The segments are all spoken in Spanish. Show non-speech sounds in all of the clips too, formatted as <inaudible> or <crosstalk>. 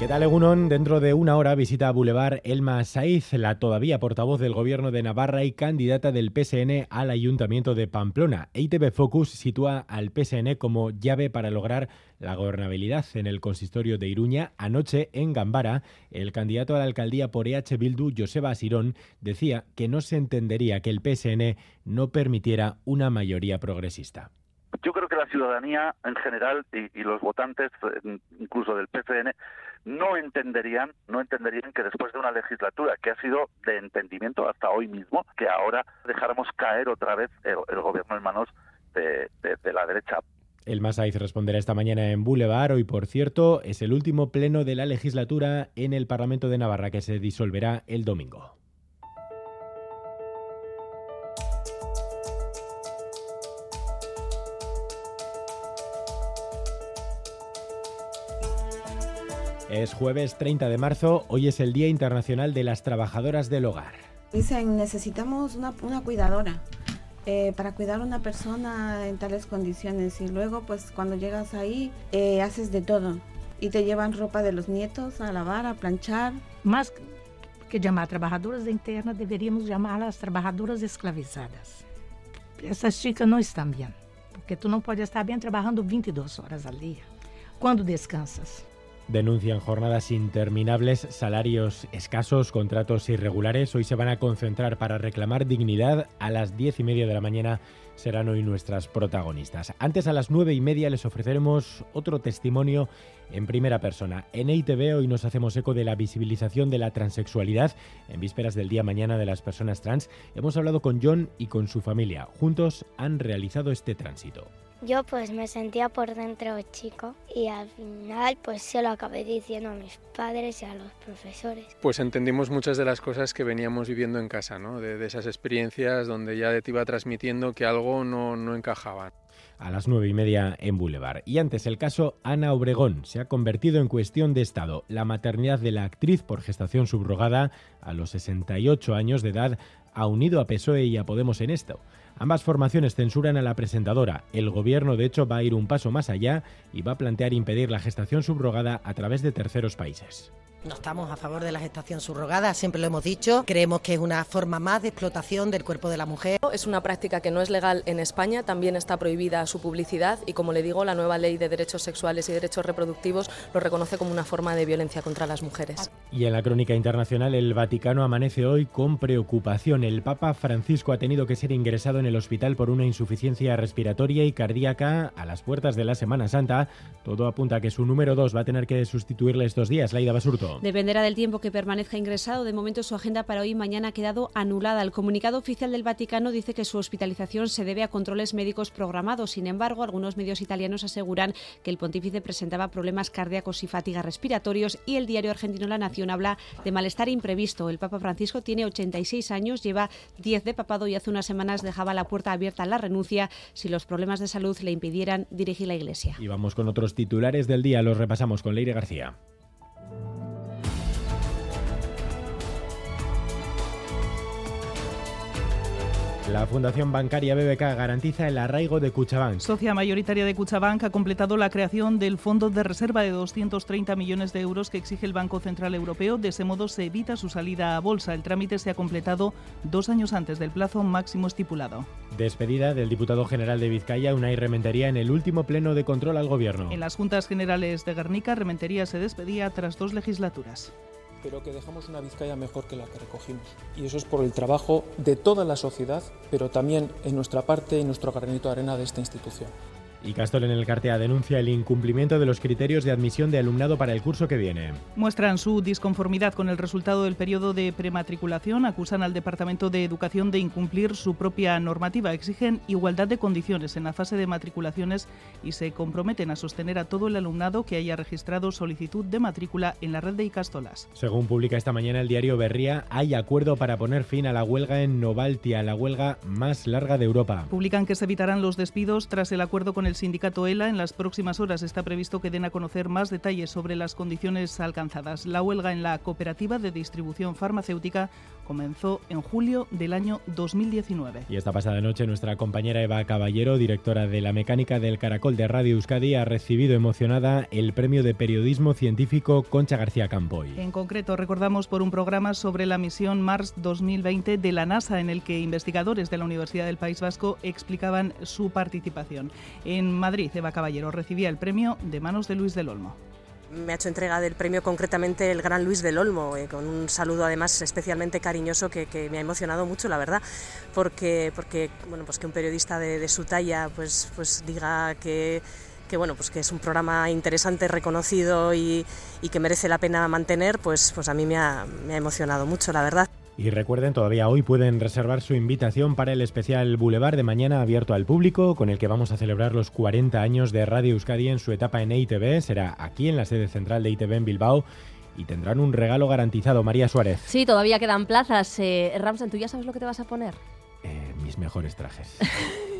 ¿Qué tal, Egunon? Dentro de una hora visita a Boulevard Elma Saiz, la todavía portavoz del Gobierno de Navarra y candidata del PSN al Ayuntamiento de Pamplona. EITB Focus sitúa al PSN como llave para lograr la gobernabilidad en el consistorio de Iruña. Anoche, en Gambara, el candidato a la alcaldía por EH Bildu, Joseba Asirón, decía que no se entendería que el PSN no permitiera una mayoría progresista. Que la ciudadanía en general y, los votantes, eh, incluso del PCN, no entenderían, no entenderían que después de una legislatura que ha sido de entendimiento hasta hoy mismo, que ahora dejáramos caer otra vez el, gobierno en manos de, la derecha. El Masaiz responderá esta mañana en Boulevard. Hoy, por cierto, es el último pleno de la legislatura en el Parlamento de Navarra que se disolverá el domingo. Es jueves 30 de marzo, hoy es el Día Internacional de las Trabajadoras del Hogar. Dicen, necesitamos una, cuidadora eh, para cuidar a una persona en tales condiciones y luego pues cuando llegas ahí eh, haces de todo y te llevan ropa de los nietos a lavar, a planchar. Más que llamar trabajadoras internas, deberíamos llamarlas trabajadoras esclavizadas. Esas chicas no están bien, porque tú no puedes estar bien trabajando 22 horas al día. ¿Cuándo descansas? Denuncian jornadas interminables, salarios escasos, contratos irregulares. Hoy se van a concentrar para reclamar dignidad. A las diez y media de la mañana serán hoy nuestras protagonistas. Antes, a las nueve y media, les ofreceremos otro testimonio en primera persona. En EITV hoy nos hacemos eco de la visibilización de la transexualidad en vísperas del Día Mañana de las Personas Trans. Hemos hablado con John y con su familia. Juntos han realizado este tránsito. Yo pues me sentía por dentro chico y al final pues se lo acabé diciendo a mis padres y a los profesores. Pues entendimos muchas de las cosas que veníamos viviendo en casa, ¿no? de, esas experiencias donde ya te iba transmitiendo que algo no, no encajaba a las nueve y media en Boulevard. Y antes el caso Ana Obregón se ha convertido en cuestión de Estado. La maternidad de la actriz por gestación subrogada a los 68 años de edad ha unido a PSOE y a Podemos en esto. Ambas formaciones censuran a la presentadora. El gobierno, de hecho, va a ir un paso más allá y va a plantear impedir la gestación subrogada a través de terceros países. No estamos a favor de la gestación subrogada, siempre lo hemos dicho. Creemos que es una forma más de explotación del cuerpo de la mujer. Es una práctica que no es legal en España, también está prohibida su publicidad y, como le digo, la nueva ley de derechos sexuales y derechos reproductivos lo reconoce como una forma de violencia contra las mujeres. Y en la crónica internacional, el Vaticano amanece hoy con preocupación. El Papa Francisco ha tenido que ser ingresado en el hospital por una insuficiencia respiratoria y cardíaca a las puertas de la Semana Santa. Todo apunta a que su número 2 va a tener que sustituirle estos días, Laida Basurto. Dependerá del tiempo que permanezca ingresado. De momento su agenda para hoy y mañana ha quedado anulada. El comunicado oficial del Vaticano dice que su hospitalización se debe a controles médicos programados. Sin embargo, algunos medios italianos aseguran que el pontífice presentaba problemas cardíacos y fatiga respiratorios y el diario argentino La Nación habla de malestar imprevisto. El Papa Francisco tiene 86 años, lleva 10 de papado y hace unas semanas dejaba la puerta abierta a la renuncia si los problemas de salud le impidieran dirigir la Iglesia. Y vamos con otros titulares del día. Los repasamos con Leire García. La Fundación Bancaria BBK garantiza el arraigo de Cuchabank. Socia mayoritaria de Cuchabank ha completado la creación del fondo de reserva de 230 millones de euros que exige el Banco Central Europeo. De ese modo se evita su salida a bolsa. El trámite se ha completado dos años antes del plazo máximo estipulado. Despedida del diputado general de Vizcaya, Unai Rementería, en el último pleno de control al gobierno. En las Juntas Generales de Guernica, Rementería se despedía tras dos legislaturas pero que dejamos una Vizcaya mejor que la que recogimos. Y eso es por el trabajo de toda la sociedad, pero también en nuestra parte y nuestro granito de arena de esta institución. Y Castol en el Cartea denuncia el incumplimiento de los criterios de admisión de alumnado para el curso que viene. Muestran su disconformidad con el resultado del periodo de prematriculación, acusan al Departamento de Educación de incumplir su propia normativa, exigen igualdad de condiciones en la fase de matriculaciones y se comprometen a sostener a todo el alumnado que haya registrado solicitud de matrícula en la red de Icastolas. Según publica esta mañana el diario Berría, hay acuerdo para poner fin a la huelga en Novaltia, la huelga más larga de Europa. Publican que se evitarán los despidos tras el acuerdo con el el sindicato ELA. En las próximas horas está previsto que den a conocer más detalles sobre las condiciones alcanzadas. La huelga en la cooperativa de distribución farmacéutica comenzó en julio del año 2019. Y esta pasada noche nuestra compañera Eva Caballero, directora de la mecánica del Caracol de Radio Euskadi, ha recibido emocionada el premio de periodismo científico Concha García Campoy. En concreto, recordamos por un programa sobre la misión Mars 2020 de la NASA en el que investigadores de la Universidad del País Vasco explicaban su participación. En Madrid, Eva Caballero recibía el premio de manos de Luis del Olmo me ha hecho entrega del premio concretamente el gran Luis del Olmo, eh, con un saludo además especialmente cariñoso que, me ha emocionado mucho, la verdad, porque, porque bueno, pues que un periodista de, su talla pues, pues diga que que bueno pues que es un programa interesante reconocido y, y que merece la pena mantener pues pues a mí me ha, me ha emocionado mucho la verdad y recuerden, todavía hoy pueden reservar su invitación para el especial Boulevard de mañana abierto al público, con el que vamos a celebrar los 40 años de Radio Euskadi en su etapa en EITV. Será aquí en la sede central de EITV en Bilbao y tendrán un regalo garantizado. María Suárez. Sí, todavía quedan plazas. Eh, Ramsen, ¿tú ya sabes lo que te vas a poner? Mis mejores trajes.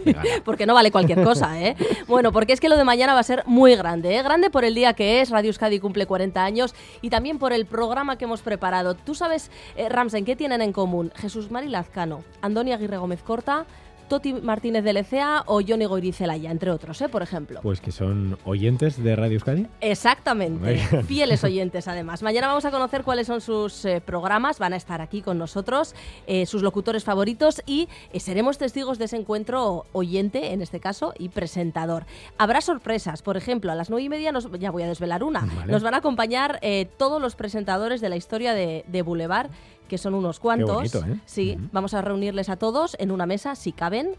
<laughs> porque no vale cualquier cosa, ¿eh? Bueno, porque es que lo de mañana va a ser muy grande, ¿eh? Grande por el día que es, Radio Euskadi cumple 40 años y también por el programa que hemos preparado. Tú sabes, eh, Ramsen, ¿qué tienen en común? Jesús Mari Lazcano, Andoni Aguirre Gómez Corta, Toti Martínez de Lecea o Johnny Goirizelaya, entre otros, ¿eh? por ejemplo. Pues que son oyentes de Radio Euskadi. Exactamente, fieles <laughs> oyentes además. Mañana vamos a conocer cuáles son sus eh, programas, van a estar aquí con nosotros, eh, sus locutores favoritos y eh, seremos testigos de ese encuentro oyente, en este caso, y presentador. Habrá sorpresas, por ejemplo, a las nueve y media, nos, ya voy a desvelar una, nos van a acompañar todos los presentadores de la historia de, de Boulevard que son unos cuantos. ¿eh? Sí, vamos a reunirles a todos en una mesa, si caben.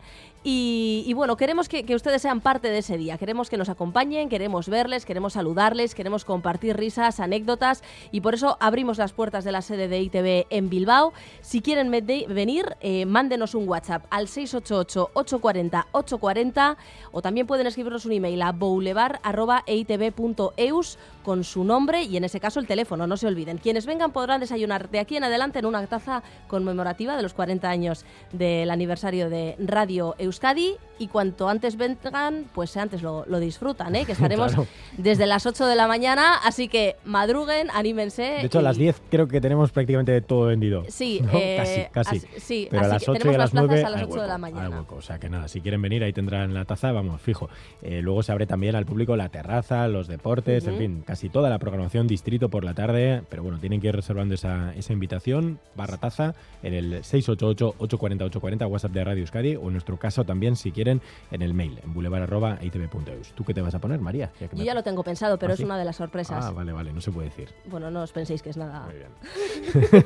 Y, bueno, queremos que, ustedes sean parte de ese día. Queremos que nos acompañen, queremos verles, queremos saludarles, queremos compartir risas, anécdotas. Y por eso abrimos las puertas de la sede de ITV en Bilbao. Si quieren venir, eh, mándenos un WhatsApp al 688-840-840 o también pueden escribirnos un email a boulevard.eitv.eus con su nombre y en ese caso el teléfono, no se olviden. Quienes vengan podrán desayunar de aquí en adelante en una taza conmemorativa de los 40 años del aniversario de Radio Euskadi y cuanto antes vengan, pues antes lo, disfrutan, ¿eh? que <laughs> estaremos desde las 8 de la mañana, así que madruguen, anímense. De hecho, a las 10 creo que tenemos prácticamente todo vendido. Sí, eh, casi, casi. sí, Pero a las 8 y a las 9 a las 8 de la mañana. O sea que nada, si quieren venir ahí tendrán la taza, vamos, fijo. Eh, luego se abre también al público la terraza, los deportes, en fin, casi toda la programación distrito por la tarde, pero bueno, tienen que ir reservando esa, esa invitación, barra taza, en el 688-840-840, WhatsApp de Radio Euskadi, o en nuestro caso también, si quieren, en el mail, en boulevard.itv.eus. ¿Tú qué te vas a poner, María? Yo ya lo tengo pensado, pero ¿Ah, es una de las sorpresas. Ah, vale, vale, no se puede decir. Bueno, no os penséis que es nada. Muy bien. <laughs>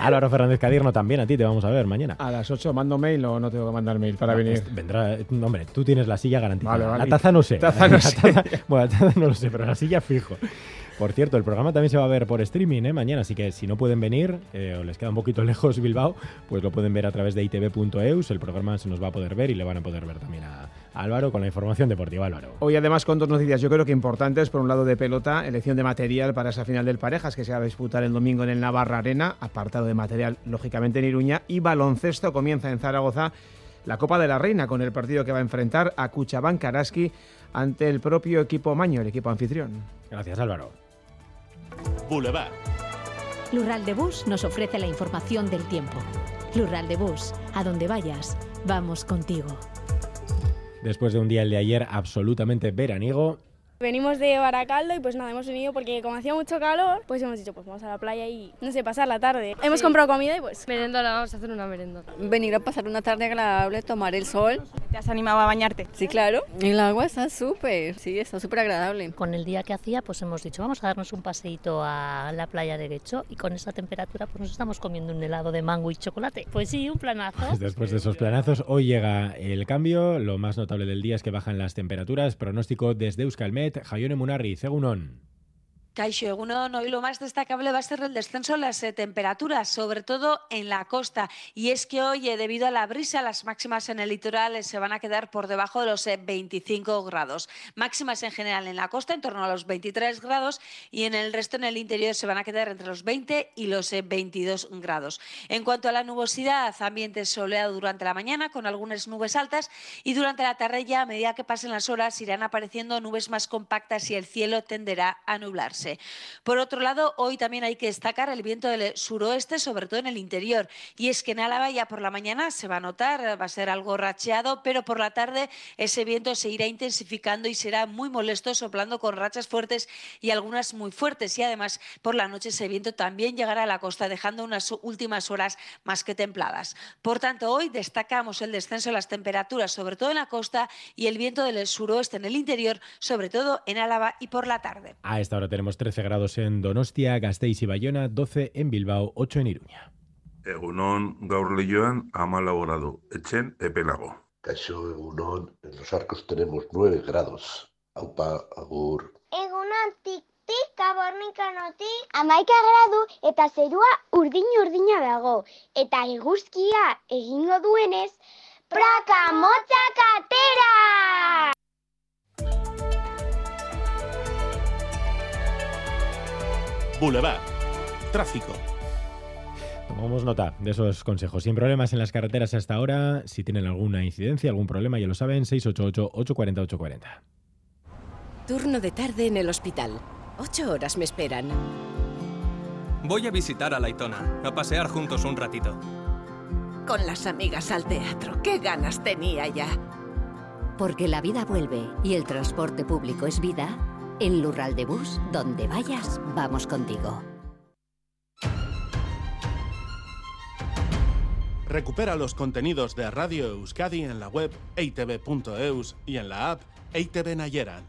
Álvaro Fernández Cadierno, también a ti te vamos a ver mañana. A las 8 mando mail o no tengo que mandar mail para venir. Vendrá, hombre, tú tienes la silla garantizada. Vale, vale. La taza no sé. <laughs> Taza no <laughs> sé. bueno, la taza no lo sé, pero la silla fijo. Por cierto, el programa también se va a ver por streaming ¿eh? mañana, así que si no pueden venir eh, o les queda un poquito <laughs> lejos Bilbao, pues lo pueden ver a través de itv.eus. El programa se nos va a poder ver y le van a poder ver también a, Álvaro con la información deportiva. Álvaro. Hoy además con dos noticias yo creo que importantes. Por un lado de pelota, elección de material para esa final del Parejas que se va a disputar el domingo en el Navarra Arena, apartado de material lógicamente en Iruña. Y baloncesto comienza en Zaragoza la Copa de la Reina con el partido que va a enfrentar a Cuchabán Karaski ante el propio equipo Maño, el equipo anfitrión. Gracias Álvaro. Boulevard. Lural de Bus nos ofrece la información del tiempo. Lural de Bus, a donde vayas, vamos contigo. Después de un día el de ayer absolutamente veraniego, Venimos de Baracaldo y pues nada, hemos venido porque como hacía mucho calor, pues hemos dicho, pues vamos a la playa y no sé, pasar la tarde. Hemos comprado comida y pues... Merendola, vamos a hacer una merenda. Venir a pasar una tarde agradable, tomar el sol. ¿Te has animado a bañarte? Sí, claro. El agua está súper, sí, está súper agradable. Con el día que hacía, pues hemos dicho, vamos a darnos un paseíto a la playa derecho y con esa temperatura pues nos estamos comiendo un helado de mango y chocolate. Pues sí, un planazo. Pues <laughs> después de esos planazos, hoy llega el cambio. Lo más notable del día es que bajan las temperaturas. Pronóstico desde Euskalmet, Jaione Munarri, Cegunón. Caixo Egunon, hoy lo más destacable va a ser el descenso de las eh, temperaturas, sobre todo en la costa. Y es que hoy, eh, debido a la brisa, las máximas en el litoral eh, se van a quedar por debajo de los 25 grados. Máximas en general en la costa en torno a los 23 grados y en el resto en el interior se van a quedar entre los 20 y los 22 grados. En cuanto a la nubosidad, ambiente soleado durante la mañana con algunas nubes altas y durante la tarde ya a medida que pasen las horas irán apareciendo nubes más compactas y el cielo tenderá a nublarse. Por otro lado, hoy también hay que destacar el viento del suroeste, sobre todo en el interior. Y es que en Álava ya por la mañana se va a notar, va a ser algo racheado, pero por la tarde ese viento se irá intensificando y será muy molesto, soplando con rachas fuertes y algunas muy fuertes. Y además, por la noche ese viento también llegará a la costa, dejando unas últimas horas más que templadas. Por tanto, hoy destacamos el descenso de las temperaturas, sobre todo en la costa, y el viento del suroeste en el interior, sobre todo en Álava y por la tarde. A esta hora tenemos 13 grados en Donostia, Gasteiz y Bayona, 12 en Bilbao, 8 en Iruña. Egunon gaur lehioan ama grado, echen epelago. Caixo egunon, en los arcos tenemos 9 grados. Aupa, agur. Egunon tik-tik, kabornikanotik, amaika gradu eta zerua urdin-urdina dago. Eta eguzkia egingo duenez, praka motzak atera! Boulevard. Tráfico. Tomamos nota de esos consejos. Sin problemas en las carreteras hasta ahora. Si tienen alguna incidencia, algún problema, ya lo saben, 688-840-840. Turno de tarde en el hospital. Ocho horas me esperan. Voy a visitar a Laitona, a pasear juntos un ratito. Con las amigas al teatro, qué ganas tenía ya. Porque la vida vuelve y el transporte público es vida. En Lural de Bus, donde vayas, vamos contigo. Recupera los contenidos de Radio Euskadi en la web eitv.eus y en la app EITV Nayeran.